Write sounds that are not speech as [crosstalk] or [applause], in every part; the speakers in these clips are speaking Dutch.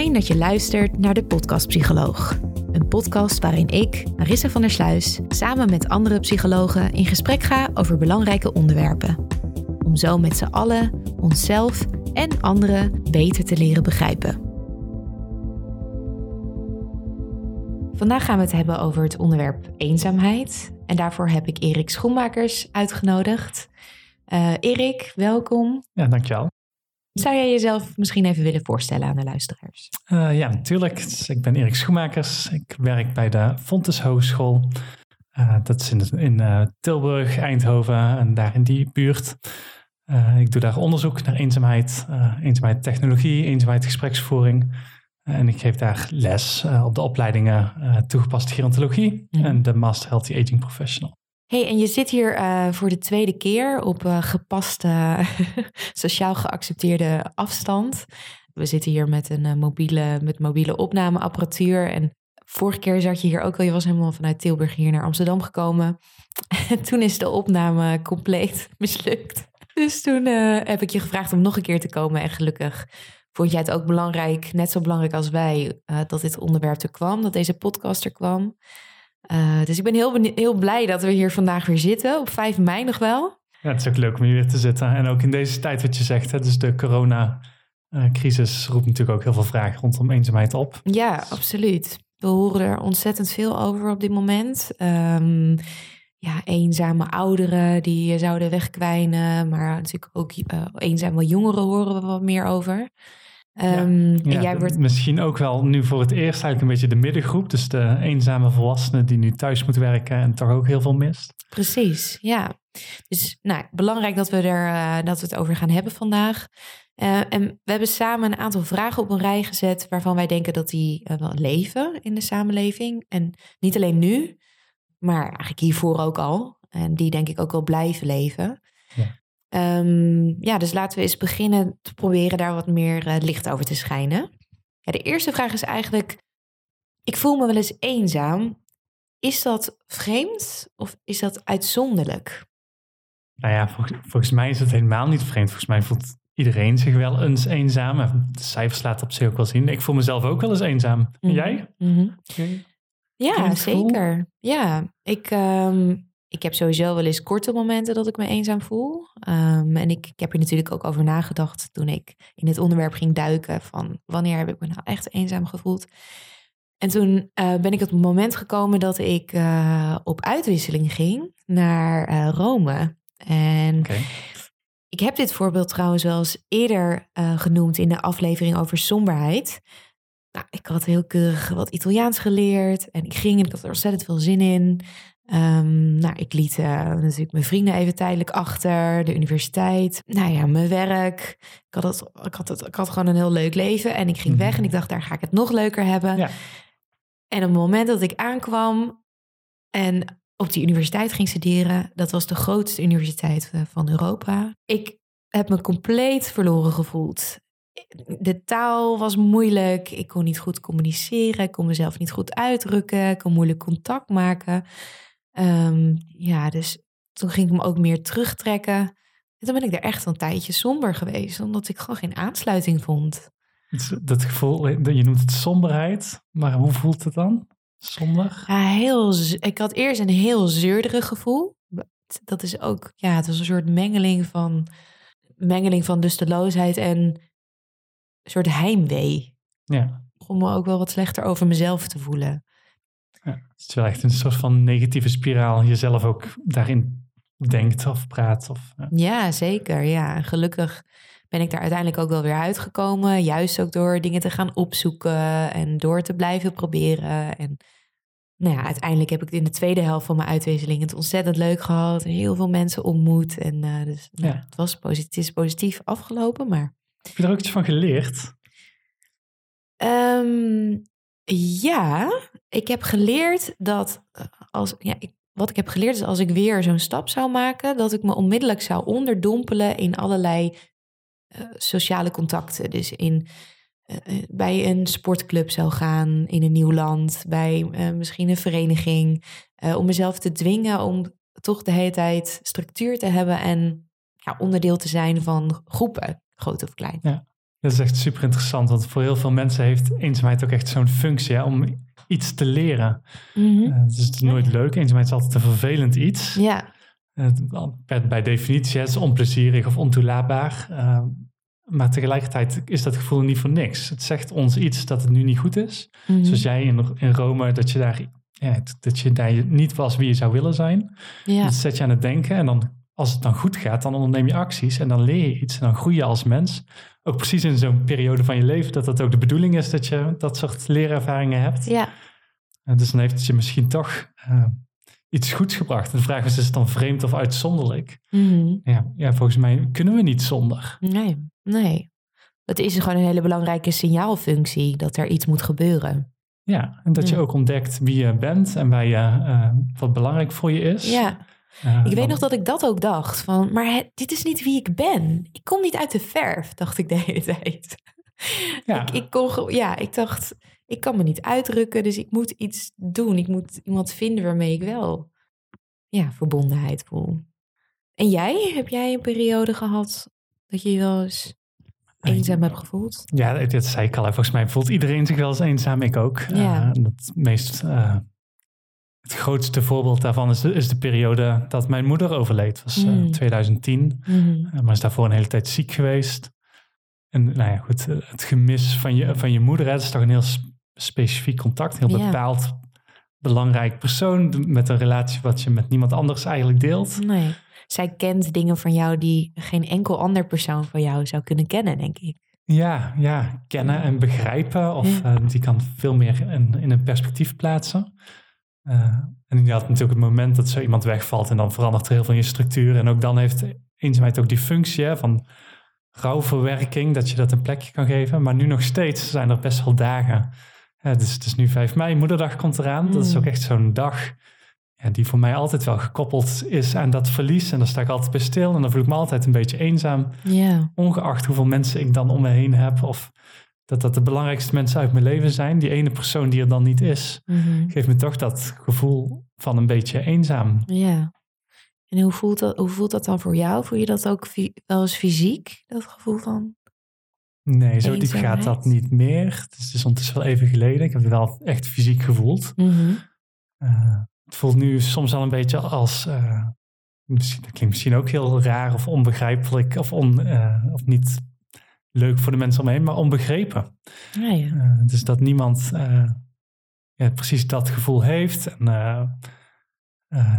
Dat je luistert naar de Podcast Psycholoog. Een podcast waarin ik, Marissa van der Sluis, samen met andere psychologen in gesprek ga over belangrijke onderwerpen. Om zo met z'n allen onszelf en anderen beter te leren begrijpen. Vandaag gaan we het hebben over het onderwerp eenzaamheid. En daarvoor heb ik Erik Schoenmakers uitgenodigd. Uh, Erik, welkom. Ja, dankjewel. Zou jij jezelf misschien even willen voorstellen aan de luisteraars? Uh, ja, natuurlijk. Ik ben Erik Schoenmakers. Ik werk bij de Fontes Hogeschool. Uh, dat is in, in uh, Tilburg, Eindhoven en daar in die buurt. ik doe daar onderzoek naar eenzaamheid, eenzaamheid technologie, eenzaamheid gespreksvoering. en ik geef daar les op de opleidingen toegepaste gerontologie mm. en de Master Healthy Aging Professional. Hey, en je zit hier uh, voor de tweede keer op uh, gepaste, [laughs] sociaal geaccepteerde afstand. We zitten hier met een uh, mobiele, met mobiele opnameapparatuur. En vorige keer zat je hier ook al. Je was helemaal vanuit Tilburg hier naar Amsterdam gekomen. En [laughs] toen is de opname compleet [laughs] mislukt. Dus toen heb ik je gevraagd om nog een keer te komen. En gelukkig vond jij het ook belangrijk, net zo belangrijk als wij, dat dit onderwerp er kwam, dat deze podcast er kwam. Uh, dus ik ben heel, heel blij dat we hier vandaag weer zitten, op 5 mei nog wel. Ja, het is ook leuk om hier weer te zitten. En ook in deze tijd wat je zegt, hè, dus de corona-crisis roept natuurlijk ook heel veel vragen rondom eenzaamheid op. Ja, absoluut. We horen er ontzettend veel over op dit moment. Um, ja, eenzame ouderen die zouden wegkwijnen, maar natuurlijk ook uh, eenzame jongeren horen we wat meer over. Um, ja, jij wordt... Misschien ook wel nu voor het eerst eigenlijk een beetje de middengroep. Dus de eenzame volwassenen die nu thuis moeten werken en toch ook heel veel mist. Precies, ja. Dus nou, belangrijk dat we, er, uh, dat we het over gaan hebben vandaag. Uh, en we hebben samen een aantal vragen op een rij gezet waarvan wij denken dat die uh, wel leven in de samenleving. En niet alleen nu, maar eigenlijk hiervoor ook al. En die denk ik ook wel blijven leven. Ja. Um, ja, dus laten we eens beginnen te proberen daar wat meer uh, licht over te schijnen. Ja, de eerste vraag is eigenlijk: ik voel me wel eens eenzaam. Is dat vreemd of is dat uitzonderlijk? Nou ja, vol volgens mij is het helemaal niet vreemd. Volgens mij voelt iedereen zich wel eens eenzaam. De cijfers laten op zich ook wel zien. Ik voel mezelf ook wel eens eenzaam. Mm -hmm. Jij? Mm -hmm. Ja, zeker. Ja, ik, um, ik heb sowieso wel eens korte momenten dat ik me eenzaam voel. Um, en ik, ik, heb hier natuurlijk ook over nagedacht toen ik in dit onderwerp ging duiken. Van wanneer heb ik me nou echt eenzaam gevoeld? En toen uh, ben ik op het moment gekomen dat ik uh, op uitwisseling ging naar uh, Rome. En okay. ik heb dit voorbeeld trouwens wel eens eerder genoemd in de aflevering over somberheid. Nou, ik had heel keurig wat Italiaans geleerd en ik ging en ik had er ontzettend veel zin in. Um, nou, ik liet uh, natuurlijk mijn vrienden even tijdelijk achter, de universiteit, nou ja, mijn werk. Ik had, het, ik, had het, ik had gewoon een heel leuk leven en ik ging weg en ik dacht, daar ga ik het nog leuker hebben. Ja. En op het moment dat ik aankwam en op die universiteit ging studeren, dat was de grootste universiteit eh, van Europa. Ik heb me compleet verloren gevoeld. De taal was moeilijk, ik kon niet goed communiceren, ik kon mezelf niet goed uitdrukken, ik kon moeilijk contact maken. Um, ja, dus toen ging ik me ook meer terugtrekken. En toen ben ik er echt een tijdje somber geweest, omdat ik gewoon geen aansluiting vond. Dat gevoel, je noemt het somberheid, maar hoe voelt het dan? Somber? Ja, heel, ik had eerst een heel zeurderig gevoel. dat is ook, ja, het was een soort mengeling van, mengeling van lusteloosheid en een soort heimwee. Ja. Om me ook wel wat slechter over mezelf te voelen. Ja. Het is wel echt een soort van negatieve spiraal. Jezelf ook daarin denkt of praat. Of, ja. Ja, zeker. Ja, en gelukkig ben ik daar uiteindelijk ook wel weer uitgekomen. Juist ook door dingen te gaan opzoeken en door te blijven proberen. En nou ja, uiteindelijk heb ik in de tweede helft van mijn uitwisseling het ontzettend leuk gehad. En heel veel mensen ontmoet. En eh, dus nou, Ja. het, was positief, het is positief afgelopen. Maar Heb je er ook iets van geleerd? Ehm, ja, ik heb geleerd dat eh, als ja, ik, wat ik heb geleerd is als ik weer zo'n stap zou maken, dat ik me onmiddellijk zou onderdompelen in allerlei eh, sociale contacten. Dus in eh, bij een sportclub zou gaan in een nieuw land, bij misschien een vereniging, om mezelf te dwingen om toch de hele tijd structuur te hebben en ja, onderdeel te zijn van groepen, groot of klein. Dat is echt super interessant, want voor heel veel mensen heeft eenzaamheid ook echt zo'n functie hè, om iets te leren. Eh, dus het is nooit leuk. Eenzaamheid is altijd een vervelend iets. Ja, Eh, bij, bij definitie het is onplezierig of ontoelaatbaar. Eh, maar tegelijkertijd is dat gevoel niet voor niks. Het zegt ons iets dat het nu niet goed is. Mhm. Zoals jij in, in Rome, dat je, daar, ja, dat je daar niet was wie je zou willen zijn. ja. Dat zet je aan het denken. En dan, als het dan goed gaat, dan onderneem je acties. En dan leer je iets. En dan groei je als mens. Ook precies in zo'n periode van je leven. Dat dat ook de bedoeling is dat je dat soort leerervaringen hebt. ja. En dus dan heeft het je misschien toch eh, iets goeds gebracht. De vraag is, is het dan vreemd of uitzonderlijk? Mhm. Ja, ja, volgens mij kunnen we niet zonder. Nee, nee. Het is gewoon een hele belangrijke signaalfunctie dat er iets moet gebeuren. Ja, en dat je ook ontdekt wie je bent en waar je, eh, wat belangrijk voor je is. Ja, Ik weet nog dat ik dat ook dacht. Van, maar het- dit is niet wie ik ben. Ik kom niet uit de verf, [laughs] dacht ik de hele tijd. Ja. Ik, ik, kon, ja, ik dacht, ik kan me niet uitdrukken, dus ik moet iets doen. Ik moet iemand vinden waarmee ik wel ja, verbondenheid voel. En jij, heb jij een periode gehad dat je je wel eens eenzaam hebt gevoeld? Ja, dat zei ik al. Volgens mij voelt iedereen zich wel eens eenzaam. Ik ook. Ja. Eh, dat meest, eh, het grootste voorbeeld daarvan is de, is de periode dat mijn moeder overleed. Dat was eh, Mm. 2010. Mhm. Eh, maar is daarvoor een hele tijd ziek geweest. En nou ja, goed, eh, het gemis van je, van je moeder, hè, dat is toch een heel sp- specifiek contact. Heel bepaald, belangrijk persoon met een relatie wat je met niemand anders eigenlijk deelt. Nee. Zij kent dingen van jou die geen enkel ander persoon van jou zou kunnen kennen, denk ik. Ja, ja, kennen en begrijpen. Of Ja. die kan veel meer in, in een perspectief plaatsen. Eh, en je had natuurlijk het moment dat zo iemand wegvalt en dan verandert er heel veel in je structuur. En ook dan heeft eenzaamheid ook die functie hè, van rouwverwerking, dat je dat een plekje kan geven. Maar nu nog steeds zijn er best wel dagen. Ja, dus het is nu 5 mei, moederdag komt eraan. Dat is Mm. ook echt zo'n dag ja, die voor mij altijd wel gekoppeld is aan dat verlies. En daar sta ik altijd bij stil en dan voel ik me altijd een beetje eenzaam ongeacht hoeveel mensen ik dan om me heen heb. Of dat dat de belangrijkste mensen uit mijn leven zijn. Die ene persoon die er dan niet is. Mhm. Geeft me toch dat gevoel van een beetje eenzaam. Ja. En hoe voelt, dat, hoe voelt dat dan voor jou? Voel je dat ook wel eens fysiek, dat gevoel van? Nee, zo diep gaat dat niet meer. Het is, ondertussen wel even geleden. Ik heb het wel echt fysiek gevoeld. Eh, het voelt nu soms al een beetje als... eh, misschien, dat klinkt misschien ook heel raar of onbegrijpelijk. Of, on, eh, of niet leuk voor de mensen om me heen. Maar onbegrepen. Ja, ja. Eh, dus dat niemand eh, ja, precies dat gevoel heeft. En, eh,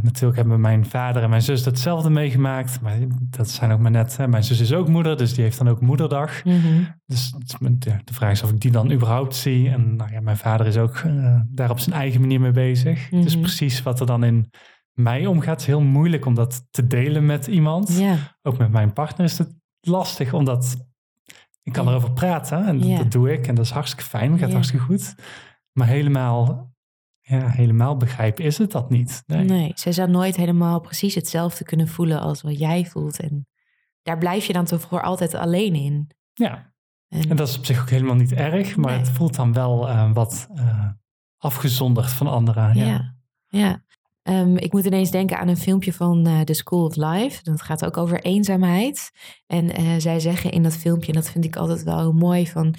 natuurlijk hebben mijn vader en mijn zus hetzelfde meegemaakt. Maar dat zijn ook maar net. Hè. Mijn zus is ook moeder, dus die heeft dan ook moederdag. Dus het is me- de, de vraag is of ik die dan überhaupt zie. En nou ja, mijn vader is ook daar op zijn eigen manier mee bezig. Dus precies wat er dan in mij omgaat, is heel moeilijk om dat te delen met iemand. Ook met mijn partner is het lastig, omdat ik kan erover praten. En dat, doe ik. En dat is hartstikke fijn, gaat hartstikke goed. Maar helemaal, ja, helemaal begrijpen is het dat niet. Nee. Nee, zij zou nooit helemaal precies hetzelfde kunnen voelen als wat jij voelt. En daar blijf je dan toch voor altijd alleen in. Ja, En, en dat is op zich ook helemaal niet erg. Maar Nee. het voelt dan wel eh, wat eh, afgezonderd van anderen. Ja. ja, ja. Ehm, ik moet ineens denken aan een filmpje van eh The School of Life. Dat gaat ook over eenzaamheid. En eh, zij zeggen in dat filmpje, en dat vind ik altijd wel mooi, van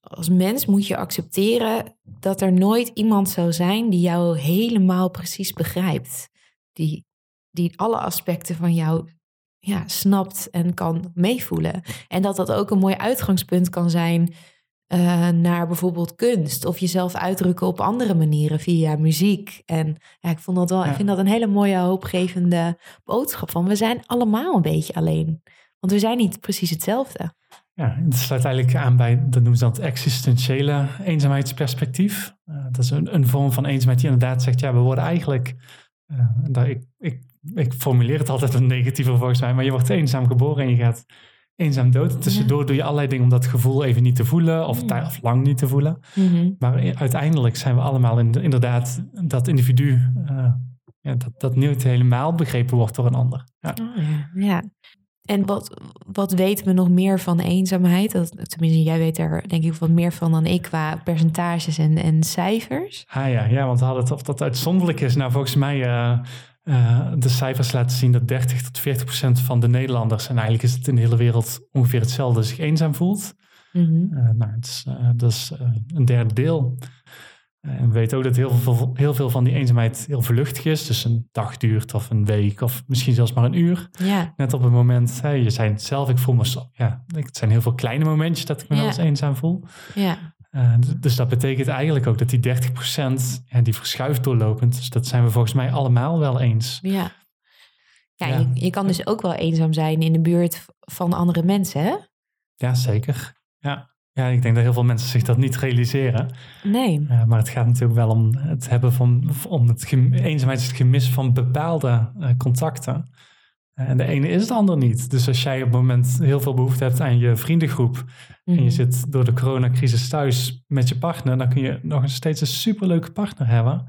als mens moet je accepteren dat er nooit iemand zou zijn die jou helemaal precies begrijpt. Die die alle aspecten van jou ja, snapt en kan meevoelen. En dat dat ook een mooi uitgangspunt kan zijn uh, naar bijvoorbeeld kunst of jezelf uitdrukken op andere manieren via muziek. En ja, ik vond dat wel, ik vind dat een hele mooie hoopgevende boodschap van we zijn allemaal een beetje alleen. Want we zijn niet precies hetzelfde. Ja, het sluit eigenlijk aan bij, dat noemen ze dan het existentiële eenzaamheidsperspectief. Uh, dat is een, een, vorm van eenzaamheid die inderdaad zegt, ja, we worden eigenlijk, uh, daar, ik, ik, ik formuleer het altijd een negatieve volgens mij, maar je wordt eenzaam geboren en je gaat eenzaam dood. Tussendoor doe je allerlei dingen om dat gevoel even niet te voelen of, mm. of lang niet te voelen. Mhm. Maar uiteindelijk zijn we allemaal in, inderdaad dat individu uh, ja, dat, dat niet helemaal begrepen wordt door een ander. Ja. Oh, ja. ja. En wat, wat weten we nog meer van eenzaamheid? Dat, tenminste, jij weet er denk ik wat meer van dan ik qua percentages en, en cijfers. Ah ja, ja, want we hadden het of dat uitzonderlijk is. Nou, volgens mij uh, uh, de cijfers laten zien dat 30 tot 40 procent van de Nederlanders, en eigenlijk is het in de hele wereld ongeveer hetzelfde, zich eenzaam voelt. Mm -hmm. uh, nou, het is, dat is een derde deel. En we weten ook dat heel veel, heel veel van die eenzaamheid heel vluchtig is. Dus een dag duurt of een week of misschien zelfs maar een uur. Ja. Net op het moment, je zei het zelf, ik voel me zo. Ja, het zijn heel veel kleine momentjes dat ik me ja. wel eens eenzaam voel. Ja. Uh, dus dat betekent eigenlijk ook dat die 30% ja, die verschuift doorlopend. Dus dat zijn we volgens mij allemaal wel eens. Ja. Ja, ja. Je, je, kan dus ook wel eenzaam zijn in de buurt van andere mensen, hè? Ja, zeker. Ja. Ja, ik denk dat heel veel mensen zich dat niet realiseren. Nee. Uh, maar het gaat natuurlijk wel om het hebben van om het eenzaamheid, het gemis van bepaalde uh, contacten. En de ene is het ander niet. Dus als jij op het moment heel veel behoefte hebt aan je vriendengroep mm en je zit door de coronacrisis thuis met je partner, dan kun je nog steeds een superleuke partner hebben.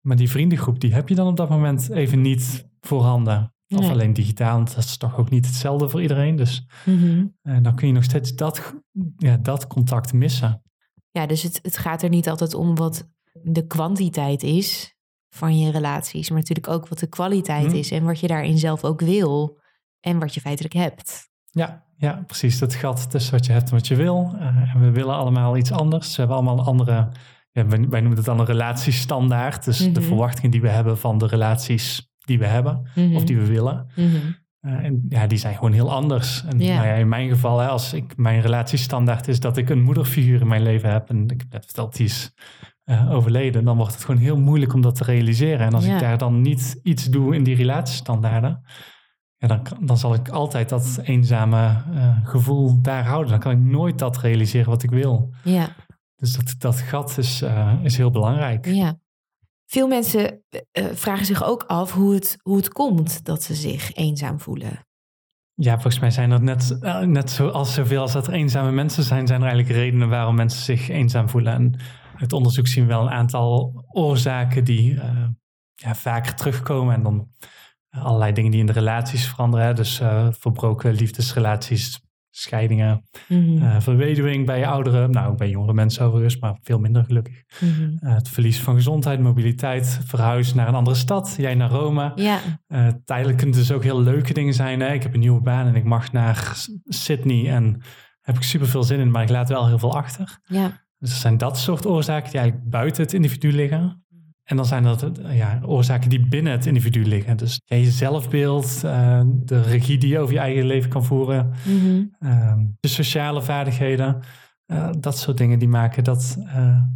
Maar die vriendengroep, die heb je dan op dat moment even niet voorhanden. Of Nee. alleen digitaal, want dat is toch ook niet hetzelfde voor iedereen. Dus Mhm. eh, dan kun je nog steeds dat, ja, dat contact missen. Ja, dus het, het gaat er niet altijd om wat de kwantiteit is van je relaties, maar natuurlijk ook wat de kwaliteit Mhm. is en wat je daarin zelf ook wil en wat je feitelijk hebt. Ja, ja, precies. Dat gat tussen wat je hebt en wat je wil. Eh, en we willen allemaal iets anders. We hebben allemaal een andere, ja, wij, wij noemen het dan een relatiestandaard. Dus de Mhm. verwachtingen die we hebben van de relaties die we hebben Mhm. of die we willen. Eh, en ja, die zijn gewoon heel anders. En nou ja, in mijn geval, hè, als ik mijn relatiestandaard is dat ik een moederfiguur in mijn leven heb. En ik heb net verteld, die is eh, overleden. Dan wordt het gewoon heel moeilijk om dat te realiseren. En als Ja. ik daar dan niet iets doe in die relatiestandaarden. Ja, dan, dan zal ik altijd dat eenzame eh, gevoel daar houden. Dan kan ik nooit dat realiseren wat ik wil. Ja, Dus dat, dat gat is, eh, is heel belangrijk. ja. Veel mensen vragen zich ook af hoe het, hoe het komt dat ze zich eenzaam voelen. Ja, volgens mij zijn er net, net zoals zoveel als dat er eenzame mensen zijn, zijn er eigenlijk redenen waarom mensen zich eenzaam voelen. En uit onderzoek zien we wel een aantal oorzaken die eh, ja, vaker terugkomen. En dan allerlei dingen die in de relaties veranderen. Hè. Dus eh, verbroken liefdesrelaties, scheidingen, Mhm. eh verweduwing bij ouderen. Nou, ook bij jongere mensen overigens, maar veel minder gelukkig. Mhm. Eh, het verlies van gezondheid, mobiliteit, verhuis naar een andere stad. Jij naar Rome. Ja, Eh, tijdelijk kunnen het dus ook heel leuke dingen zijn. Hè? Ik heb een nieuwe baan en ik mag naar Sydney en heb ik super veel zin in, maar ik laat wel heel veel achter. ja, Dus er zijn dat soort oorzaken die eigenlijk buiten het individu liggen. En dan zijn dat eh, ja, oorzaken die binnen het individu liggen. Dus ja, je zelfbeeld, eh, de regie die je over je eigen leven kan voeren, Mhm. ehm, de sociale vaardigheden. eh, dat soort dingen die maken dat,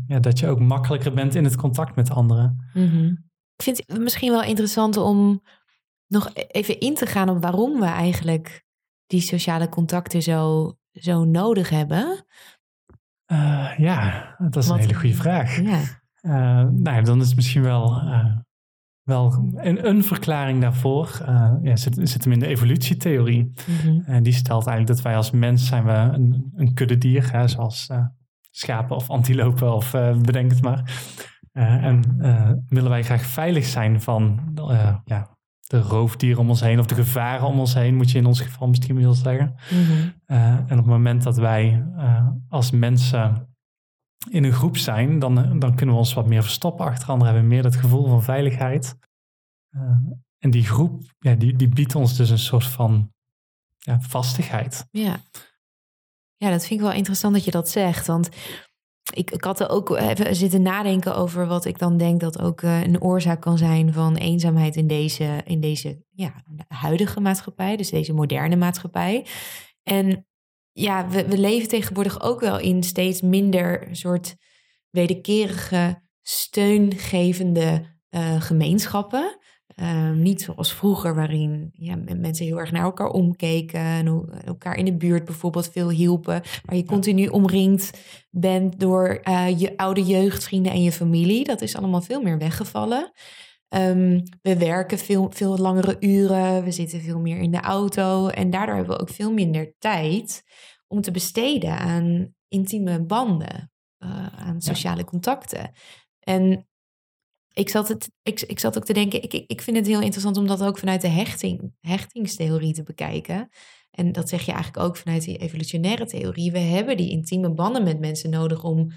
ja, dat je ook makkelijker bent in het contact met anderen. Mhm. Ik vind het misschien wel interessant om nog even in te gaan op waarom we eigenlijk die sociale contacten zo, zo nodig hebben. Eh, ja, dat is Wat- een hele goede vraag. [laughs] Ja. Eh, nou, dan is het misschien wel, eh, wel een, een verklaring daarvoor. ja, zit, zit hem in de evolutietheorie. Mhm. En die stelt eigenlijk dat wij als mens zijn we een, een kuddedier, hè, zoals schapen of antilopen of bedenk het maar. En willen wij graag veilig zijn van ja, de roofdieren om ons heen of de gevaren om ons heen, moet je in ons geval misschien wel zeggen. Eh, en op het moment dat wij eh, als mensen in een groep zijn, dan, dan kunnen we ons wat meer verstoppen achter anderen, hebben we meer dat gevoel van veiligheid. Eh, en die groep, ja, die, die biedt ons dus een soort van ja, vastigheid. Ja. ja, dat vind ik wel interessant dat je dat zegt. Want ik, ik had er ook even zitten nadenken over wat ik dan denk dat ook eh, een oorzaak kan zijn van eenzaamheid in deze, in deze ja, huidige maatschappij, dus deze moderne maatschappij. En ja, we, we leven tegenwoordig ook wel in steeds minder soort wederkerige, steungevende uh, gemeenschappen. Ehm, niet zoals vroeger, waarin ja, mensen heel erg naar elkaar omkeken en elkaar in de buurt bijvoorbeeld veel hielpen. Waar je continu omringd bent door uh, je oude jeugdvrienden en je familie. Dat is allemaal veel meer weggevallen. Um, we werken veel, veel langere uren, we zitten veel meer in de auto en daardoor hebben we ook veel minder tijd om te besteden aan intieme banden, uh, aan sociale contacten. En ik zat, het, ik, ik zat ook te denken, ik, ik vind het heel interessant om dat ook vanuit de hechting, hechtingstheorie te bekijken. En dat zeg je eigenlijk ook vanuit die evolutionaire theorie. We hebben die intieme banden met mensen nodig om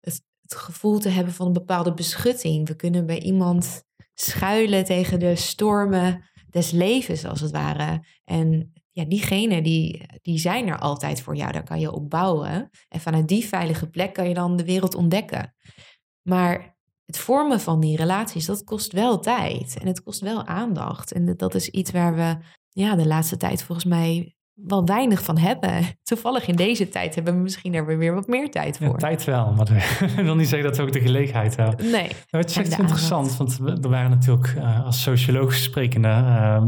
het, gevoel te hebben van een bepaalde beschutting. We kunnen bij iemand schuilen tegen de stormen des levens, als het ware. En ja, diegenen die, die zijn er altijd voor jou. Daar kan je op bouwen. En vanuit die veilige plek kan je dan de wereld ontdekken. Maar het vormen van die relaties, dat kost wel tijd. En het kost wel aandacht. En dat is iets waar we ja, de laatste tijd volgens mij wel weinig van hebben. [laughs] Toevallig in deze tijd hebben we misschien er weer wat meer tijd voor. Ja, tijd wel, maar dat [laughs] wil niet zeggen dat we ook de gelegenheid hebben. Nee. het is echt interessant, want er waren natuurlijk uh, als sociologisch sprekende... Uh,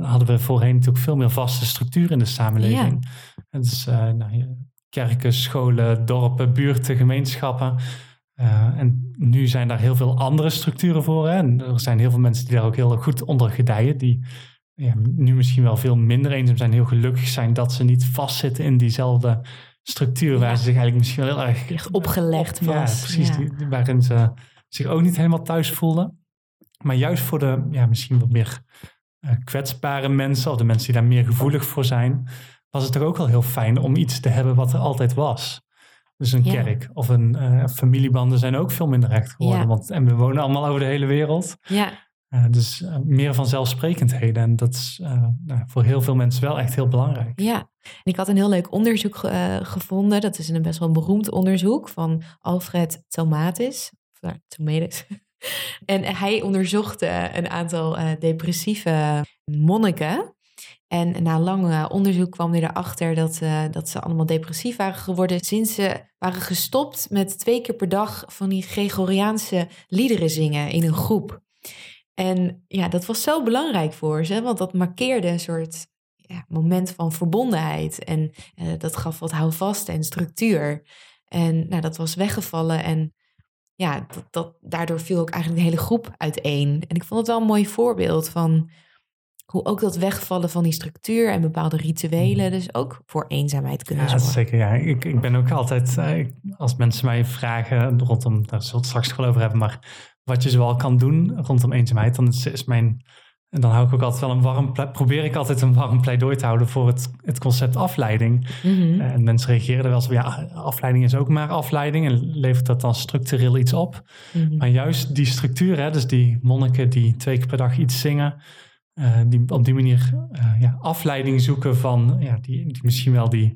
hadden we voorheen natuurlijk veel meer vaste structuren in de samenleving. Ja. Dus uh, nou, kerken, scholen, dorpen, buurten, gemeenschappen... Uh, en nu zijn daar heel veel andere structuren voor. Hè? En er zijn heel veel mensen die daar ook heel goed onder gedijen. Die ja, nu misschien wel veel minder eenzaam zijn. Heel gelukkig zijn dat ze niet vastzitten in diezelfde structuur. Waar ze zich eigenlijk misschien wel heel erg... opgelegd was. Ja, precies. Die, waarin ze zich ook niet helemaal thuis voelden. Maar juist voor de ja, misschien wat meer uh, kwetsbare mensen... of de mensen die daar meer gevoelig voor zijn... was het toch ook wel heel fijn om iets te hebben wat er altijd was. Dus een kerk of een uh, familiebanden zijn ook veel minder recht geworden. Want, en we wonen allemaal over de hele wereld. Ja. Uh, dus uh, meer vanzelfsprekendheden. En dat is nou, voor heel veel mensen wel echt heel belangrijk. Ja, en ik had een heel leuk onderzoek gevonden. Dat is een best wel beroemd onderzoek van Alfred Tomatis. Of, Tomatis. [laughs] en hij onderzocht een aantal depressieve monniken. En na lang eh, onderzoek kwam hij erachter dat, uh, dat ze allemaal depressief waren geworden sinds ze waren gestopt met twee keer per dag van die Gregoriaanse liederen zingen in een groep. En ja, dat was zo belangrijk voor ze, want dat markeerde een soort ja, moment van verbondenheid. En uh, dat gaf wat houvast en structuur. En nou, dat was weggevallen en ja, dat, dat, daardoor viel ook eigenlijk de hele groep uiteen. En ik vond het wel een mooi voorbeeld van hoe ook dat wegvallen van die structuur en bepaalde rituelen dus ook voor eenzaamheid kunnen ja, zorgen. Zeker, ja. Ik, ik ben ook altijd, eh, als mensen mij vragen rondom, daar zullen we het straks wel over hebben, maar wat je zoal kan doen rondom eenzaamheid, dan is, is mijn, en dan hou ik ook altijd wel een warm, probeer ik altijd een warm pleidooi te houden voor het, het concept afleiding. Mhm. En mensen reageren er wel op, ja, afleiding is ook maar afleiding en levert dat dan structureel iets op. Mhm. Maar juist die structuur, hè, dus die monniken die twee keer per dag iets zingen, uh, die op die manier uh, ja, afleiding zoeken van ja, die, die misschien wel die,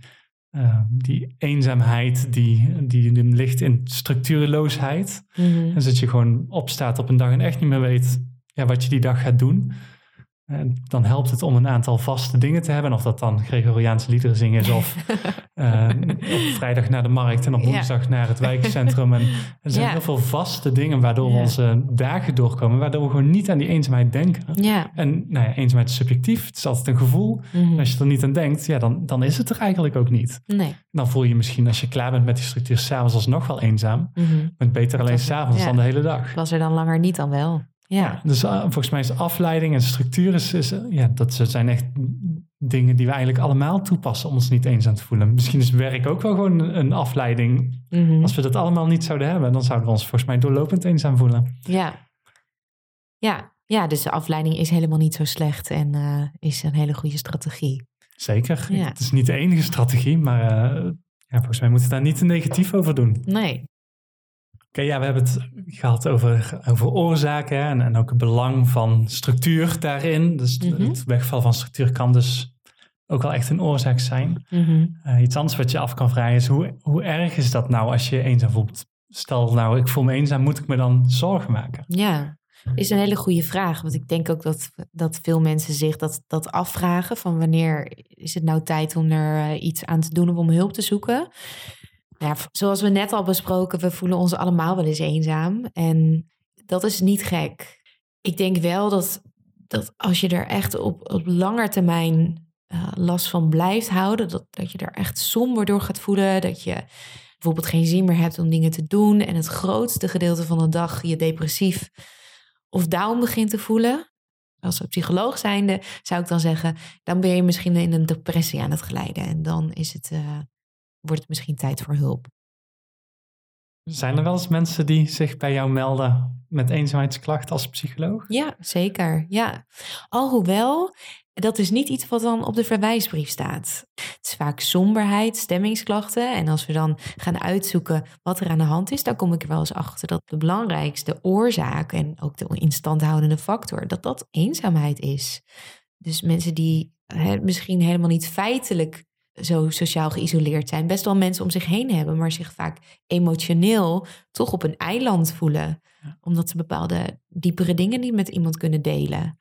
uh, die eenzaamheid die, die, die ligt in structuurloosheid. Mm -hmm. En dat je gewoon opstaat op een dag en echt niet meer weet ja, wat je die dag gaat doen. En dan helpt het om een aantal vaste dingen te hebben. Of dat dan Gregoriaanse liederen zingen is. Of uh, [laughs] op vrijdag naar de markt en op woensdag ja. naar het wijkcentrum. En er zijn Ja. heel veel vaste dingen waardoor we Ja. onze dagen doorkomen. Waardoor we gewoon niet aan die eenzaamheid denken. En nou ja, eenzaamheid is subjectief. Het is altijd een gevoel. Mhm. En als je er niet aan denkt, ja, dan, dan is het er eigenlijk ook niet. Nee. Dan voel je misschien als je klaar bent met die structuur s'avonds alsnog wel eenzaam. Mhm. Maar beter alleen s'avonds dan de hele dag. Was er dan langer niet dan wel? Ja. Dus uh, volgens mij is afleiding en structuur is, is, uh, ja, dat zijn echt dingen die we eigenlijk allemaal toepassen om ons niet eenzaam te voelen. Misschien is werk ook wel gewoon een afleiding. Mhm. Als we dat allemaal niet zouden hebben, dan zouden we ons volgens mij doorlopend eenzaam voelen. Ja. Ja. Ja, dus de afleiding is helemaal niet zo slecht en eh, is een hele goede strategie. Zeker. Ja. Het is niet de enige strategie, maar ja, volgens mij moeten we daar niet te negatief over doen. Oké, ja, we hebben het gehad over, over oorzaken en, en ook het belang van structuur daarin. Dus Mhm. het wegval van structuur kan dus ook wel echt een oorzaak zijn. Mhm. Uh, iets anders wat je af kan vragen is, hoe, hoe erg is dat nou als je eenzaam voelt? Stel nou, ik voel me eenzaam, moet ik me dan zorgen maken? Ja, is een hele goede vraag. Want ik denk ook dat, dat veel mensen zich dat, dat afvragen. Van wanneer is het nou tijd om er uh, iets aan te doen of om hulp te zoeken? Ja, zoals we net al besproken, we voelen ons allemaal wel eens eenzaam. En dat is niet gek. Ik denk wel dat, dat als je er echt op, op lange termijn uh, last van blijft houden, dat, dat je er echt somber door gaat voelen, dat je bijvoorbeeld geen zin meer hebt om dingen te doen en het grootste gedeelte van de dag je depressief of down begint te voelen. Als psycholoog zijnde zou ik dan zeggen, dan ben je misschien in een depressie aan het glijden en dan is het, uh, wordt het misschien tijd voor hulp. Zijn er wel eens mensen die zich bij jou melden met eenzaamheidsklachten als psycholoog? Ja, zeker. Ja. Alhoewel, dat is niet iets wat dan op de verwijsbrief staat. Het is vaak somberheid, stemmingsklachten. En als we dan gaan uitzoeken wat er aan de hand is, dan kom ik er wel eens achter dat de belangrijkste oorzaak en ook de instandhoudende factor, dat dat eenzaamheid is. Dus mensen die hè, misschien helemaal niet feitelijk zo sociaal geïsoleerd zijn, best wel mensen om zich heen hebben, maar zich vaak emotioneel toch op een eiland voelen. Omdat ze bepaalde diepere dingen niet met iemand kunnen delen.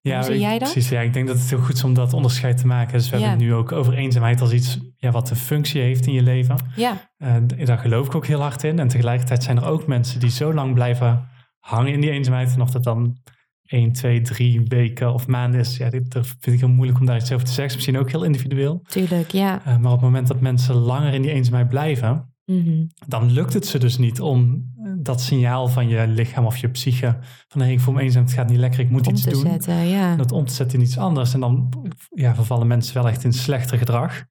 Ja, Hoe zie jij dat? Precies, ja, ik denk dat het heel goed is om dat onderscheid te maken. Dus we Ja. hebben het nu ook over eenzaamheid als iets ja, wat een functie heeft in je leven. Ja, daar geloof ik ook heel hard in. En tegelijkertijd zijn er ook mensen die zo lang blijven hangen in die eenzaamheid. En of dat dan 1, 2, 3 weken of maanden is, ja, dit dat vind ik heel moeilijk om daar iets over te zeggen. Is misschien ook heel individueel. tuurlijk, ja. Uh, maar op het moment dat mensen langer in die eenzaamheid blijven, Mhm. dan lukt het ze dus niet om eh, dat signaal van je lichaam of je psyche van hey, ik voel me eenzaam, het gaat niet lekker, ik moet Om iets te doen. zetten, ja. Dat om te zetten in iets anders. En dan ja, vervallen mensen wel echt in slechter gedrag.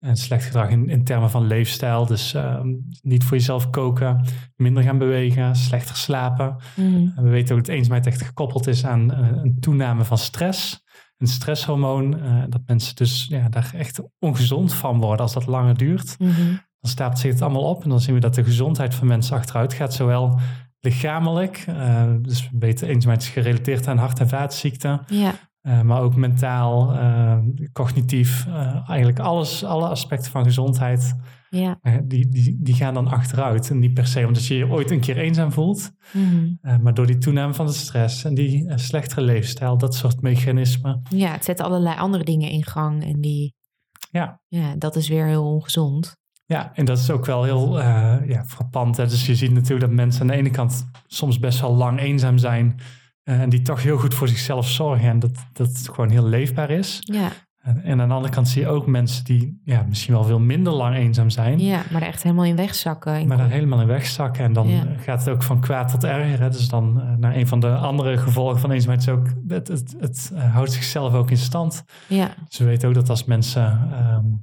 En slecht gedrag in, in termen van leefstijl. Dus ehm, niet voor jezelf koken, minder gaan bewegen, slechter slapen. En we weten ook dat eenzaamheid echt gekoppeld is aan eh, een toename van stress. Een stresshormoon. eh, dat mensen dus ja, daar echt ongezond van worden als dat langer duurt. Mhm. Dan stapelt zich het allemaal op en dan zien we dat de gezondheid van mensen achteruit gaat. Zowel lichamelijk, eh, dus we weten eenzaamheid is gerelateerd aan hart- en vaatziekten. Ja, Uh, maar ook mentaal, uh, cognitief, uh, eigenlijk alles, alle aspecten van gezondheid, ja. die, die, die gaan dan achteruit. En niet per se omdat je je ooit een keer eenzaam voelt, Mhm. maar door die toename van de stress en die slechtere leefstijl, dat soort mechanismen. ja, het zet allerlei andere dingen in gang en die, Ja. ja, dat is weer heel ongezond. Ja, en dat is ook wel heel ja, frappant. Hè? Dus je ziet natuurlijk dat mensen aan de ene kant soms best wel lang eenzaam zijn. Uh, en die toch heel goed voor zichzelf zorgen. En dat, dat het gewoon heel leefbaar is. Ja, En, en aan de andere kant zie je ook mensen die ja, misschien wel veel minder lang eenzaam zijn. ja maar er echt helemaal in wegzakken. In Maar daar helemaal in wegzakken. En dan Ja. gaat het ook van kwaad tot erger. Hè? Dus dan uh, naar een van de andere gevolgen van eenzaamheid is ook... Het, het, het uh, houdt zichzelf ook in stand. Ja, Dus we weten ook dat als mensen um,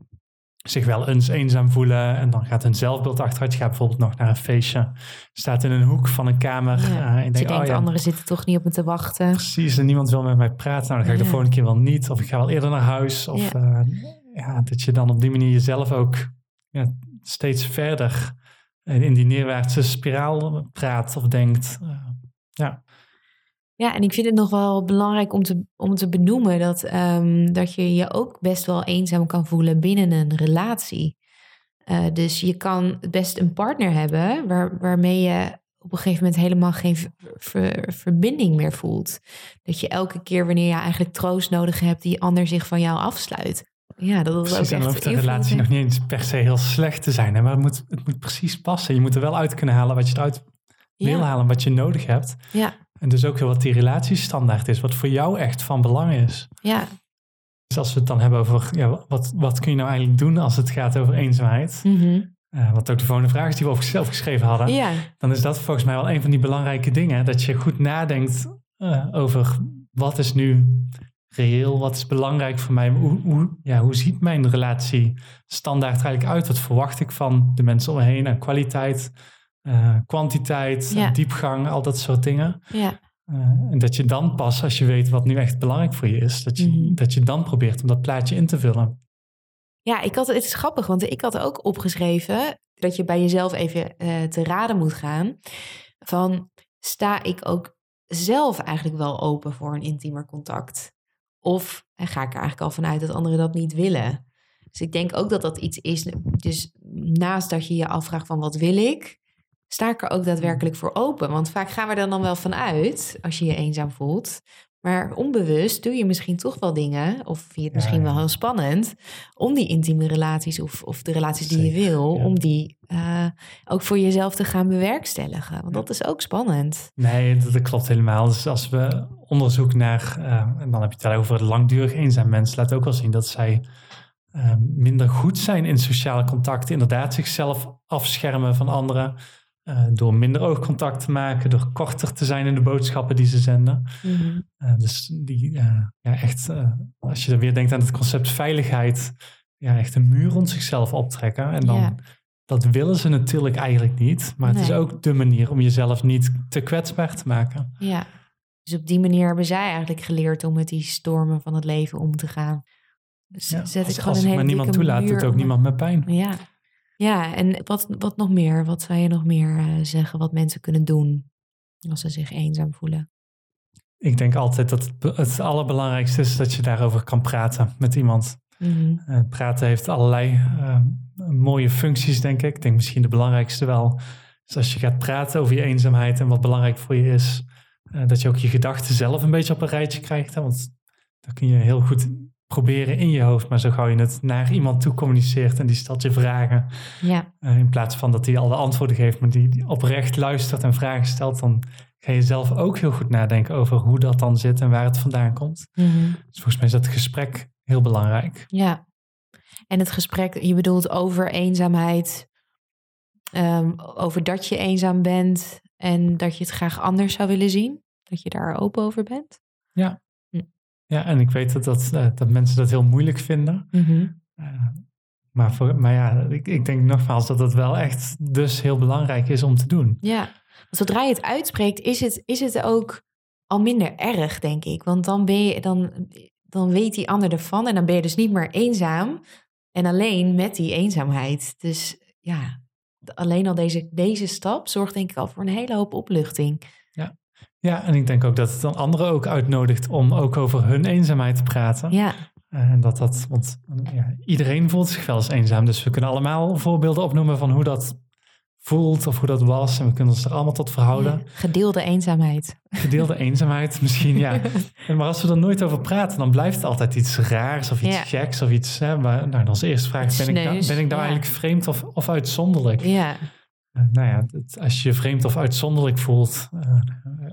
zich wel eens eenzaam voelen en dan gaat hun zelfbeeld achteruit. Je gaat bijvoorbeeld nog naar een feestje, staat in een hoek van een kamer. ja. Uh, en Dus je denkt, oh, ja, anderen zitten toch niet op me te wachten. precies, en niemand wil met mij praten. Nou, dan ga ik de volgende keer wel niet. Of ik ga wel eerder naar huis. Of Ja. ja. ja, dat je dan op die manier jezelf ook ja, steeds verder in die neerwaartse spiraal praat of denkt. Uh, ja. Ja, en ik vind het nog wel belangrijk om te, om te benoemen dat, um, dat je je ook best wel eenzaam kan voelen binnen een relatie. Uh, dus je kan best een partner hebben waar, waarmee je op een gegeven moment helemaal geen ver, verbinding meer voelt. Dat je elke keer wanneer je eigenlijk troost nodig hebt, die ander zich van jou afsluit. Ja, dat is precies, ook en echt hoeft de relatie nog niet eens per se heel slecht te zijn. Hè? Maar het moet, het moet precies passen. Je moet er wel uit kunnen halen wat je eruit ja. wil halen, wat je nodig hebt. Ja. En dus ook heel wat die relatiestandaard is, wat voor jou echt van belang is. Ja. Dus als we het dan hebben over, ja, wat, wat kun je nou eigenlijk doen als het gaat over eenzaamheid? Mm -hmm. uh, wat ook de volgende vraag is die we over zelf geschreven hadden. Ja. Dan is dat volgens mij wel een van die belangrijke dingen. Dat je goed nadenkt uh, over wat is nu reëel, wat is belangrijk voor mij? Hoe, hoe, ja, hoe ziet mijn relatie standaard eigenlijk uit? Wat verwacht ik van de mensen om me heen aan kwaliteit, uh, kwantiteit, ja. diepgang, al dat soort dingen. Ja. Uh, en dat je dan pas, als je weet wat nu echt belangrijk voor je is, dat je, Mhm. mm -hmm. dat je dan probeert om dat plaatje in te vullen. Ja, ik had, het is grappig, want ik had ook opgeschreven dat je bij jezelf even uh, te raden moet gaan. Van sta ik ook zelf eigenlijk wel open voor een intiemer contact? Of en ga ik er eigenlijk al vanuit dat anderen dat niet willen? Dus ik denk ook dat dat iets is. Dus naast dat je je afvraagt van wat wil ik, sta ik er ook daadwerkelijk voor open. Want vaak gaan we er dan wel vanuit als je je eenzaam voelt. Maar onbewust doe je misschien toch wel dingen, of vind je het misschien wel heel spannend, om die intieme relaties of, of de relaties die je wil, om die uh, ook voor jezelf te gaan bewerkstelligen. Want dat is ook spannend. Nee, dat, klopt helemaal. Dus als we onderzoek naar, uh, en dan heb je het over langdurig eenzaam mensen, laat ook wel zien dat zij uh, minder goed zijn in sociale contacten, inderdaad zichzelf afschermen van anderen. Uh, door minder oogcontact te maken, door korter te zijn in de boodschappen die ze zenden. Mm uh, dus die, uh, ja, echt, als je dan weer denkt aan het concept veiligheid, ja, echt een muur rond zichzelf optrekken. En dan, ja. dat willen ze natuurlijk eigenlijk niet. Maar het is ook de manier om jezelf niet te kwetsbaar te maken. Ja, dus op die manier hebben zij eigenlijk geleerd om met die stormen van het leven om te gaan. Dus ja, zet als, ik gewoon als een ik hele maar niemand toelaat, doet ook niemand met pijn. Ja, ja en wat, wat nog meer? Wat zou je nog meer eh, zeggen wat mensen kunnen doen als ze zich eenzaam voelen? Ik denk altijd dat het, het allerbelangrijkste is dat je daarover kan praten met iemand. Mhm. Eh, praten heeft allerlei eh, mooie functies, denk ik. Ik denk misschien de belangrijkste wel. Dus als je gaat praten over je eenzaamheid en wat belangrijk voor je is, eh, dat je ook je gedachten zelf een beetje op een rijtje krijgt. Hè? Want dat kun je heel goed proberen in je hoofd, maar zo gauw je het naar iemand toe communiceert en die stelt je vragen, Ja, eh, in plaats van dat hij al de antwoorden geeft, maar die, die oprecht luistert en vragen stelt, dan ga je zelf ook heel goed nadenken over hoe dat dan zit en waar het vandaan komt. Mhm. Dus volgens mij is dat gesprek heel belangrijk. ja. En het gesprek, je bedoelt over eenzaamheid, ehm, over dat je eenzaam bent en dat je het graag anders zou willen zien, dat je daar open over bent. Ja, en ik weet dat, dat, eh, dat mensen dat heel moeilijk vinden. Mhm. Eh, maar, voor, maar ja, ik, ik denk nogmaals dat het wel echt dus heel belangrijk is om te doen. Ja, want zodra je het uitspreekt, is het, is het ook al minder erg, denk ik. Want dan, ben je, dan, dan weet die ander ervan en dan ben je dus niet meer eenzaam en alleen met die eenzaamheid. Dus ja, alleen al deze, deze stap zorgt denk ik al voor een hele hoop opluchting. Ja, en ik denk ook dat het dan anderen ook uitnodigt om ook over hun eenzaamheid te praten. Ja, Eh, En dat dat, want ja, iedereen voelt zich wel eens eenzaam. Dus we kunnen allemaal voorbeelden opnoemen van hoe dat voelt of hoe dat was. En we kunnen ons er allemaal tot verhouden. ja, gedeelde eenzaamheid. Gedeelde eenzaamheid misschien, ja. [laughs] En Maar als we er nooit over praten, dan blijft het altijd iets raars of iets Ja. geks of iets. Hè, maar, nou, onze eerste vraag, ben ik, nou, ben ik nou ja. eigenlijk vreemd of, of uitzonderlijk? Ja, nou ja, het- als je je vreemd of uitzonderlijk voelt, eh,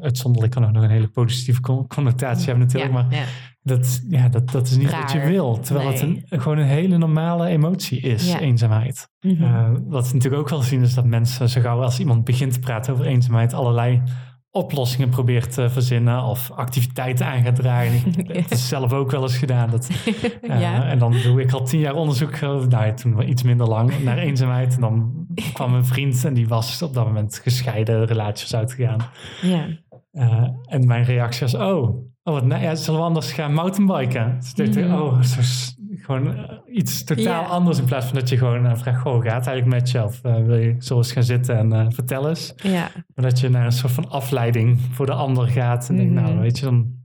uitzonderlijk kan ook nog een hele positieve con- connotatie hebben natuurlijk, ja, maar ja. dat, ja, dat, dat is niet wat je Raar. wil. Terwijl het een, gewoon een hele normale emotie is, Ja. eenzaamheid. Mhm. Eh, wat we natuurlijk ook wel zien is dat mensen zo gauw als iemand begint te praten over eenzaamheid allerlei oplossingen probeert te verzinnen of activiteiten aan gaat dragen. [laughs] Ik heb het zelf ook wel eens gedaan. Dat, [laughs] eh, ja. En dan doe ik al tien jaar onderzoek, eh, nou toen wel iets minder lang, naar eenzaamheid. En dan kwam een vriend en die was op dat moment gescheiden, relaties uitgegaan. ja. Eh, en mijn reactie was, oh, oh wat, nou ja, zullen we anders gaan mountainbiken? Dus ik dacht, Mhm. oh, zo gewoon eh, iets totaal anders in plaats van dat je gewoon vraagt, goh, gaat het eigenlijk met je? Of eh, wil je zo eens gaan zitten en eh, vertel eens? ja. Maar dat je naar een soort van afleiding voor de ander gaat. En denk, Mhm. nou, weet je, dan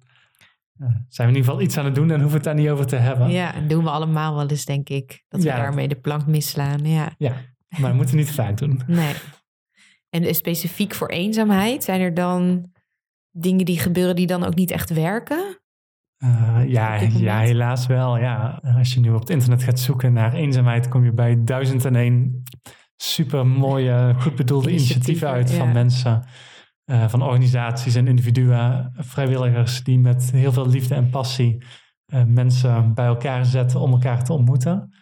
zijn we in ieder geval iets aan het doen en hoeven we het daar niet over te hebben. Ja, en doen we allemaal wel eens, denk ik. Dat we Ja. daarmee de plank misslaan. Ja, Ja, maar dat moeten we niet vaak doen. nee. En specifiek voor eenzaamheid, zijn er dan dingen die gebeuren die dan ook niet echt werken? Eh, ja, ja, helaas wel. Ja. Als je nu op het internet gaat zoeken naar eenzaamheid, kom je bij duizend en één super mooie, goed bedoelde initiatieven uit van mensen, eh, van organisaties en individuen, vrijwilligers die met heel veel liefde en passie eh, mensen bij elkaar zetten om elkaar te ontmoeten.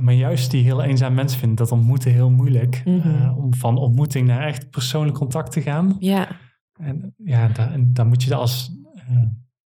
Maar juist die heel eenzaam mensen vinden dat ontmoeten heel moeilijk. Mhm. om van ontmoeting naar echt persoonlijk contact te gaan. Ja, En ja, daar, en daar moet je als,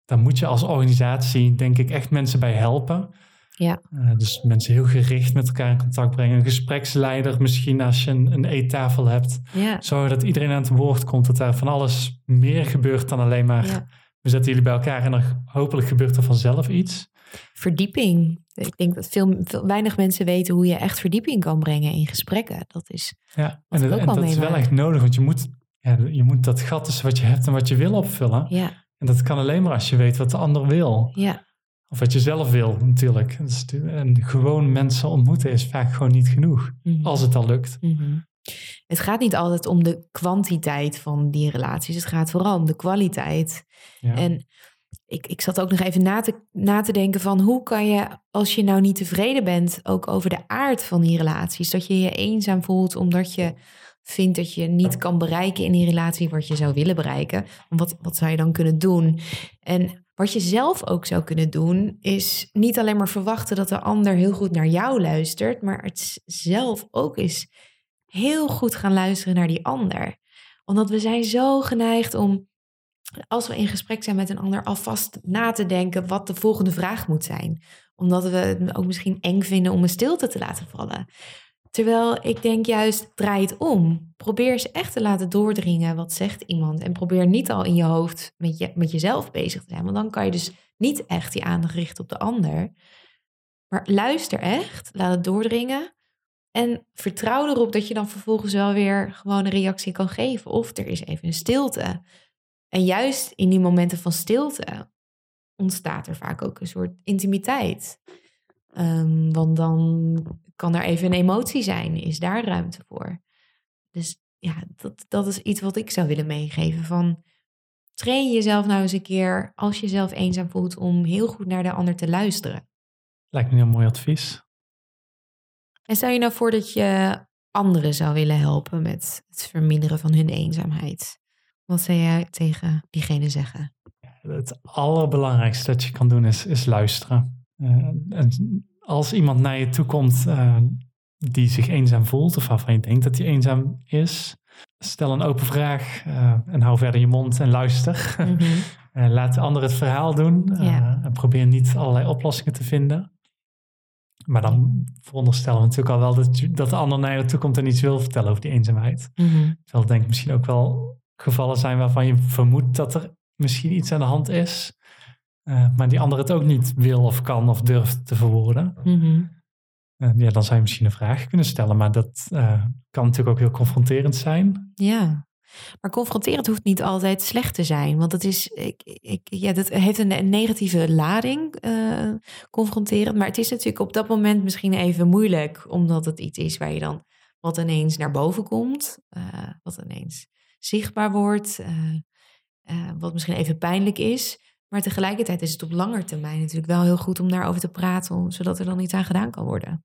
daar moet je als organisatie, denk ik, echt mensen bij helpen. Ja. Eh, dus mensen heel gericht met elkaar in contact brengen. Een gespreksleider, misschien als je een, een eettafel hebt. ja, Zorgen dat iedereen aan het woord komt. Dat er van alles meer gebeurt dan alleen maar. ja. We zetten jullie bij elkaar en er, hopelijk gebeurt er vanzelf iets. Verdieping. Ik denk dat veel, veel, weinig mensen weten hoe je echt verdieping kan brengen in gesprekken. Dat is, Ja, en, dat- en dat is wel echt nodig. Want je moet, ja, je moet dat gat tussen wat je hebt en wat je wil opvullen. ja, En dat kan alleen maar als je weet wat de ander wil. ja, of wat je zelf wil natuurlijk. Dus, en gewoon mensen ontmoeten is vaak gewoon niet genoeg, Mhm. als het al lukt. Mhm. Het gaat niet altijd om de kwantiteit van die relaties. Het gaat vooral om de kwaliteit. Ja. En ik, ik zat ook nog even na te, na te denken van hoe kan je, als je nou niet tevreden bent, ook over de aard van die relaties, dat je je eenzaam voelt omdat je vindt dat je niet kan bereiken in die relatie wat je zou willen bereiken. Wat, wat zou je dan kunnen doen? En wat je zelf ook zou kunnen doen, is niet alleen maar verwachten dat de ander heel goed naar jou luistert, maar het zelf ook eens heel goed gaan luisteren naar die ander. Omdat we zijn zo geneigd om, als we in gesprek zijn met een ander, alvast na te denken wat de volgende vraag moet zijn. Omdat we het ook misschien eng vinden om een stilte te laten vallen. Terwijl ik denk juist, draai het om. Probeer eens echt te laten doordringen wat zegt iemand. En probeer niet al in je hoofd met, je, met jezelf bezig te zijn. Want dan kan je dus niet echt die aandacht richten op de ander. Maar luister echt, laat het doordringen. En vertrouw erop dat je dan vervolgens wel weer gewoon een reactie kan geven. Of er is even een stilte. En juist in die momenten van stilte ontstaat er vaak ook een soort intimiteit. Ehm, want dan kan er even een emotie zijn, is daar ruimte voor. Dus ja, dat, dat is iets wat ik zou willen meegeven. Van train jezelf nou eens een keer, als je jezelf eenzaam voelt, om heel goed naar de ander te luisteren. Lijkt me een heel mooi advies. En stel je nou voor dat je anderen zou willen helpen met het verminderen van hun eenzaamheid. Wat zou jij tegen diegene zeggen? Het allerbelangrijkste dat je kan doen is, is luisteren. Eh, en als iemand naar je toe komt eh, die zich eenzaam voelt, of waarvan je denkt dat hij eenzaam is, stel een open vraag eh, en hou verder je mond en luister. [laughs] Eh, laat de ander het verhaal doen Ja. en probeer niet allerlei oplossingen te vinden. Maar dan veronderstellen we natuurlijk al wel dat, je- dat de ander naar je toe komt en iets wil vertellen over die eenzaamheid. Mhm. Terwijl er denk ik misschien ook wel gevallen zijn waarvan je vermoedt dat er misschien iets aan de hand is. Eh, maar die ander het ook niet wil of kan of durft te verwoorden. Mhm. Ja, dan zou je misschien een vraag kunnen stellen. Maar dat eh, kan natuurlijk ook heel confronterend zijn. Ja. Maar confronterend hoeft niet altijd slecht te zijn. Want het is, ik, ik, ja, dat heeft een, negatieve lading, eh, confronterend. Maar het is natuurlijk op dat moment misschien even moeilijk. Omdat het iets is waar je dan wat ineens naar boven komt. wat ineens zichtbaar wordt. wat misschien even pijnlijk is. Maar tegelijkertijd is het op lange termijn natuurlijk wel heel goed om daarover te praten. Zodat er dan iets aan gedaan kan worden.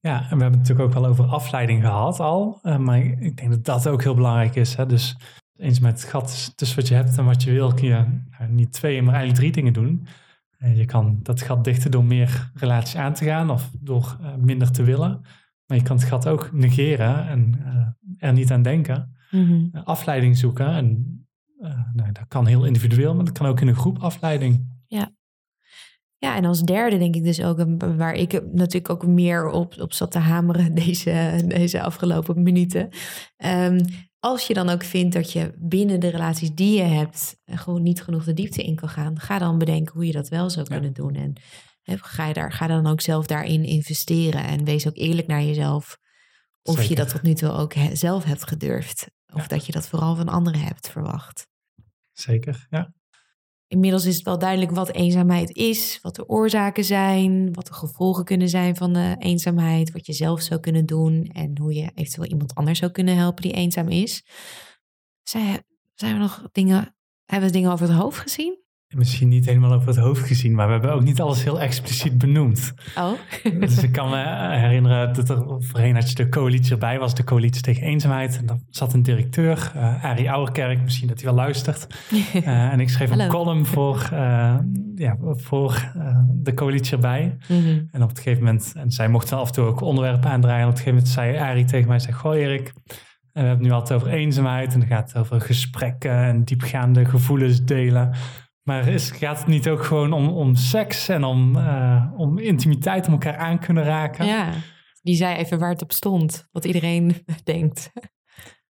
Ja, en we hebben het natuurlijk ook wel over afleiding gehad al. eh, maar ik denk dat dat ook heel belangrijk is. Hè? Dus eens met het gat tussen wat je hebt en wat je wil, kun je nou, niet twee, maar eigenlijk drie dingen doen. Eh, je kan dat gat dichten door meer relaties aan te gaan of door eh, minder te willen. Maar je kan het gat ook negeren en er niet aan denken. Eh, afleiding zoeken. En nou, dat kan heel individueel, maar dat kan ook in een groep afleiding. Ja, en als derde denk ik dus ook, een- waar ik natuurlijk ook meer op, op zat te hameren [laughs] deze, deze afgelopen minuten. Ehm, als je dan ook vindt dat je binnen de relaties die je hebt eh, gewoon niet genoeg de diepte in kan gaan, ga dan bedenken hoe je dat wel zou Ja. kunnen doen. En ga, je daar, ga dan ook zelf daarin investeren en wees ook eerlijk naar jezelf. Of je dat tot nu toe ook he- zelf hebt gedurfd. Of Ja. dat je dat vooral van anderen hebt verwacht. Zeker, ja. Inmiddels is het wel duidelijk wat eenzaamheid is, wat de oorzaken zijn, wat de gevolgen kunnen zijn van de eenzaamheid, wat je zelf zou kunnen doen en hoe je eventueel iemand anders zou kunnen helpen die eenzaam is. Zijn, zijn we nog dingen, hebben we dingen over het hoofd gezien? Misschien niet helemaal over het hoofd gezien, maar we hebben ook niet alles heel expliciet benoemd. Oh, [laughs] Dus ik kan me herinneren dat er voorheen had je de coalitie erbij was, de coalitie tegen eenzaamheid. En dan zat een directeur, eh Arie Ouwerkerk, misschien dat hij wel luistert. [laughs] Eh, en ik schreef een column voor, eh, ja, voor de coalitie erbij. Mhm. En op het gegeven moment, en zij mochten af en toe ook onderwerpen aandraaien. En op het gegeven moment zei Arie tegen mij, zei, goh Erik, we hebben het nu altijd over eenzaamheid. En dan gaat het over gesprekken en diepgaande gevoelens delen. Maar is, gaat het niet ook gewoon om, om seks en om, eh, om intimiteit, om elkaar aan kunnen raken? ja, die zei even waar het op stond, wat iedereen [laughs] denkt.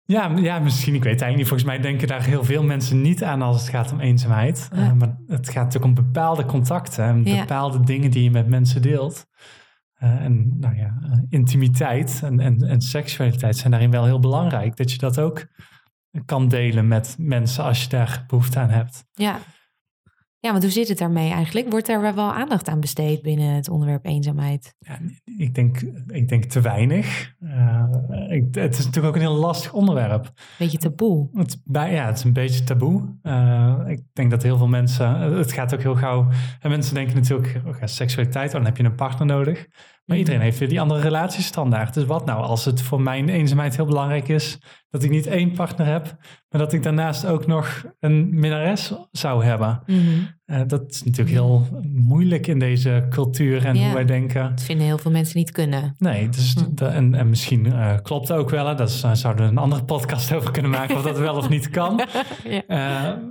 Ja, ja, misschien. Ik weet eigenlijk niet. Volgens mij denken daar heel veel mensen niet aan als het gaat om eenzaamheid. Eh, maar het gaat natuurlijk om bepaalde contacten en Ja. bepaalde dingen die je met mensen deelt. Eh, en nou ja, intimiteit en, en, en seksualiteit zijn daarin wel heel belangrijk. Dat je dat ook kan delen met mensen als je daar behoefte aan hebt. Ja. Ja, want hoe zit het daarmee eigenlijk? Wordt er wel aandacht aan besteed binnen het onderwerp eenzaamheid? Ja, ik, denk, ik denk te weinig. Uh, ik, het is natuurlijk ook een heel lastig onderwerp. Beetje taboe. Het, bij, ja, het is een beetje taboe. Uh, ik denk dat heel veel mensen, het gaat ook heel gauw. En mensen denken natuurlijk, oh, seksualiteit, oh, dan heb je een partner nodig. Maar iedereen heeft weer die andere relatiestandaard. Dus wat nou als het voor mijn eenzaamheid heel belangrijk is dat ik niet één partner heb, maar dat ik daarnaast ook nog een minnares zou hebben? Mm dat is natuurlijk heel moeilijk in deze cultuur en hoe wij denken. Dat vinden heel veel mensen niet kunnen. Nee, dus hm. en, en misschien uh, klopt ook wel. Hè? Daar uh, zouden we een andere podcast over kunnen maken of dat wel of niet kan. [laughs] ja.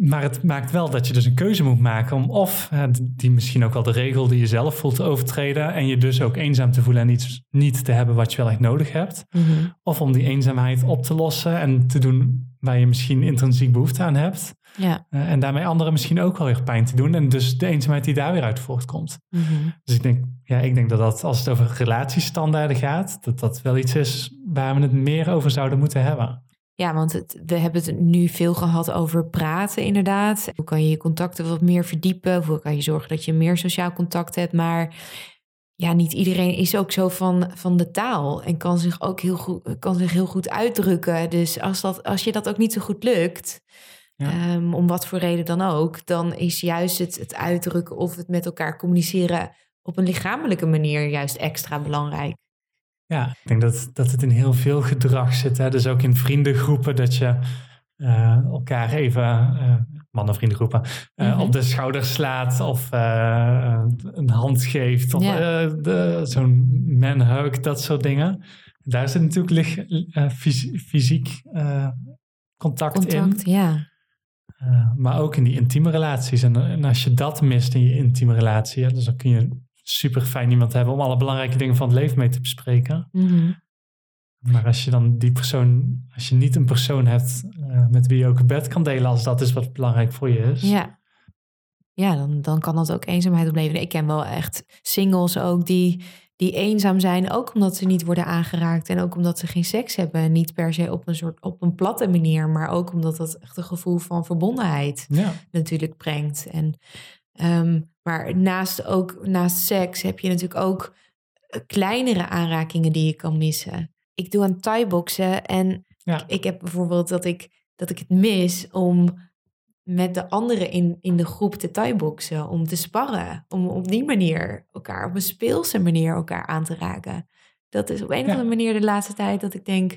maar het maakt wel dat je dus een keuze moet maken om of die misschien ook wel de regel die je zelf voelt te overtreden en je dus ook eenzaam te voelen en iets niet te hebben wat je wel echt nodig hebt. Mhm. Of om die eenzaamheid op te lossen en te doen waar je misschien intrinsiek behoefte aan hebt. Ja. Uh, en daarmee anderen misschien ook wel weer pijn te doen. En dus de eenzaamheid die daar weer uit voortkomt. Mm Dus ik denk, ja, ik denk dat, dat als het over relatiestandaarden gaat, dat dat wel iets is waar we het meer over zouden moeten hebben. Ja, want het, we hebben het nu veel gehad over praten, inderdaad. Hoe kan je je contacten wat meer verdiepen? Hoe kan je zorgen dat je meer sociaal contact hebt? Maar ja, niet iedereen is ook zo van, van de taal en kan zich ook heel goed, kan zich heel goed uitdrukken. Dus als, dat, als je dat ook niet zo goed lukt, ehm, om wat voor reden dan ook, dan is juist het, het uitdrukken of het met elkaar communiceren op een lichamelijke manier juist extra belangrijk. Ja, ik denk dat, dat het in heel veel gedrag zit. Hè? Dus ook in vriendengroepen dat je elkaar even, uh, mannenvriendengroepen, mm -hmm. op de schouder slaat of een hand geeft of yeah. zo'n manhug, dat soort dingen. Daar zit natuurlijk fysiek contact, contact, in. Ja. maar ook in die intieme relaties. En, en, als je dat mist in je intieme relatie, ja, dus dan kun je super fijn iemand hebben om alle belangrijke dingen van het leven mee te bespreken. Mm -hmm. Maar als je dan die persoon, als je niet een persoon hebt uh, met wie je ook een bed kan delen, als dat is wat belangrijk voor je is. Ja, ja dan, dan kan dat ook eenzaamheid opleveren. Ik ken wel echt singles ook die, die eenzaam zijn, ook omdat ze niet worden aangeraakt en ook omdat ze geen seks hebben. Niet per se op een soort op een platte manier, maar ook omdat dat echt een gevoel van verbondenheid ja. natuurlijk brengt. En, um, maar naast, ook, naast seks heb je natuurlijk ook kleinere aanrakingen die je kan missen ik doe aan thai-boksen en ja. ik, heb bijvoorbeeld dat ik, dat ik het mis om met de anderen in, in de groep te thai-boksen, om te sparren, om op die manier elkaar, op een speelse manier elkaar aan te raken. Dat is op een of andere manier de laatste tijd dat ik denk,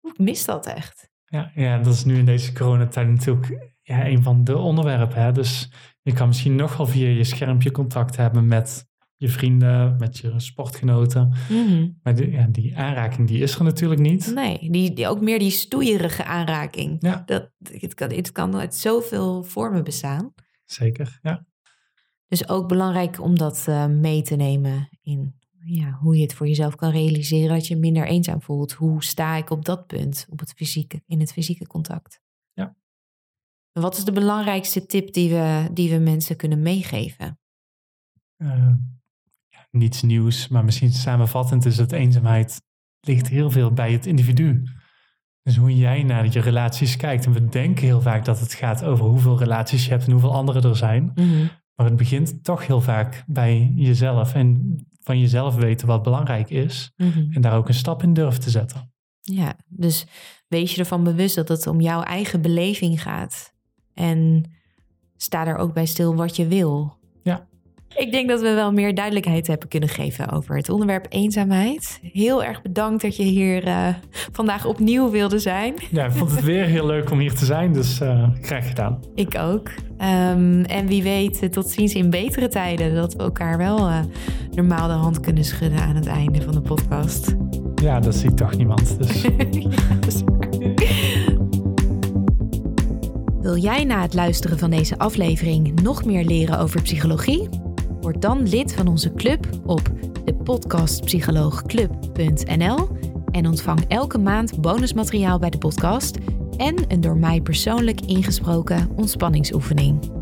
ik mis dat echt. Ja, ja, dat is nu in deze coronatijd natuurlijk ja, een van de onderwerpen. Hè? Dus je kan misschien nog wel via je schermpje contact hebben met je vrienden, met je sportgenoten. Mhm. Maar die, ja, die aanraking die is er natuurlijk niet. Nee, die, die ook meer die stoeierige aanraking. Ja. Dat, het, kan, het kan uit zoveel vormen bestaan. Zeker, ja. Dus ook belangrijk om dat uh, mee te nemen in ja, hoe je het voor jezelf kan realiseren dat je minder eenzaam voelt. Hoe sta ik op dat punt, op het fysieke, in het fysieke contact? Ja. Wat is de belangrijkste tip die we, die we mensen kunnen meegeven? Uh, niets nieuws, maar misschien samenvattend is dat eenzaamheid ligt heel veel bij het individu. Dus hoe jij naar je relaties kijkt. En we denken heel vaak dat het gaat over hoeveel relaties je hebt en hoeveel anderen er zijn. Mhm. Maar het begint toch heel vaak bij jezelf. En van jezelf weten wat belangrijk is. Mhm. En daar ook een stap in durven te zetten. Ja, dus wees je ervan bewust dat het om jouw eigen beleving gaat. En sta er ook bij stil wat je wil. Ik denk dat we wel meer duidelijkheid hebben kunnen geven over het onderwerp eenzaamheid. Heel erg bedankt dat je hier uh, vandaag opnieuw wilde zijn. Ja, ik vond het weer heel leuk om hier te zijn, dus uh, graag gedaan. Ik ook. Um, en wie weet, eh, tot ziens in betere tijden, dat we elkaar wel uh, normaal de hand kunnen schudden aan het einde van de podcast. Ja, dat ziet toch niemand. Dus. [laughs] Wil jij na het luisteren van deze aflevering nog meer leren over psychologie? Word dan lid van onze club op de en ontvang elke maand bonusmateriaal bij de podcast en een door mij persoonlijk ingesproken ontspanningsoefening.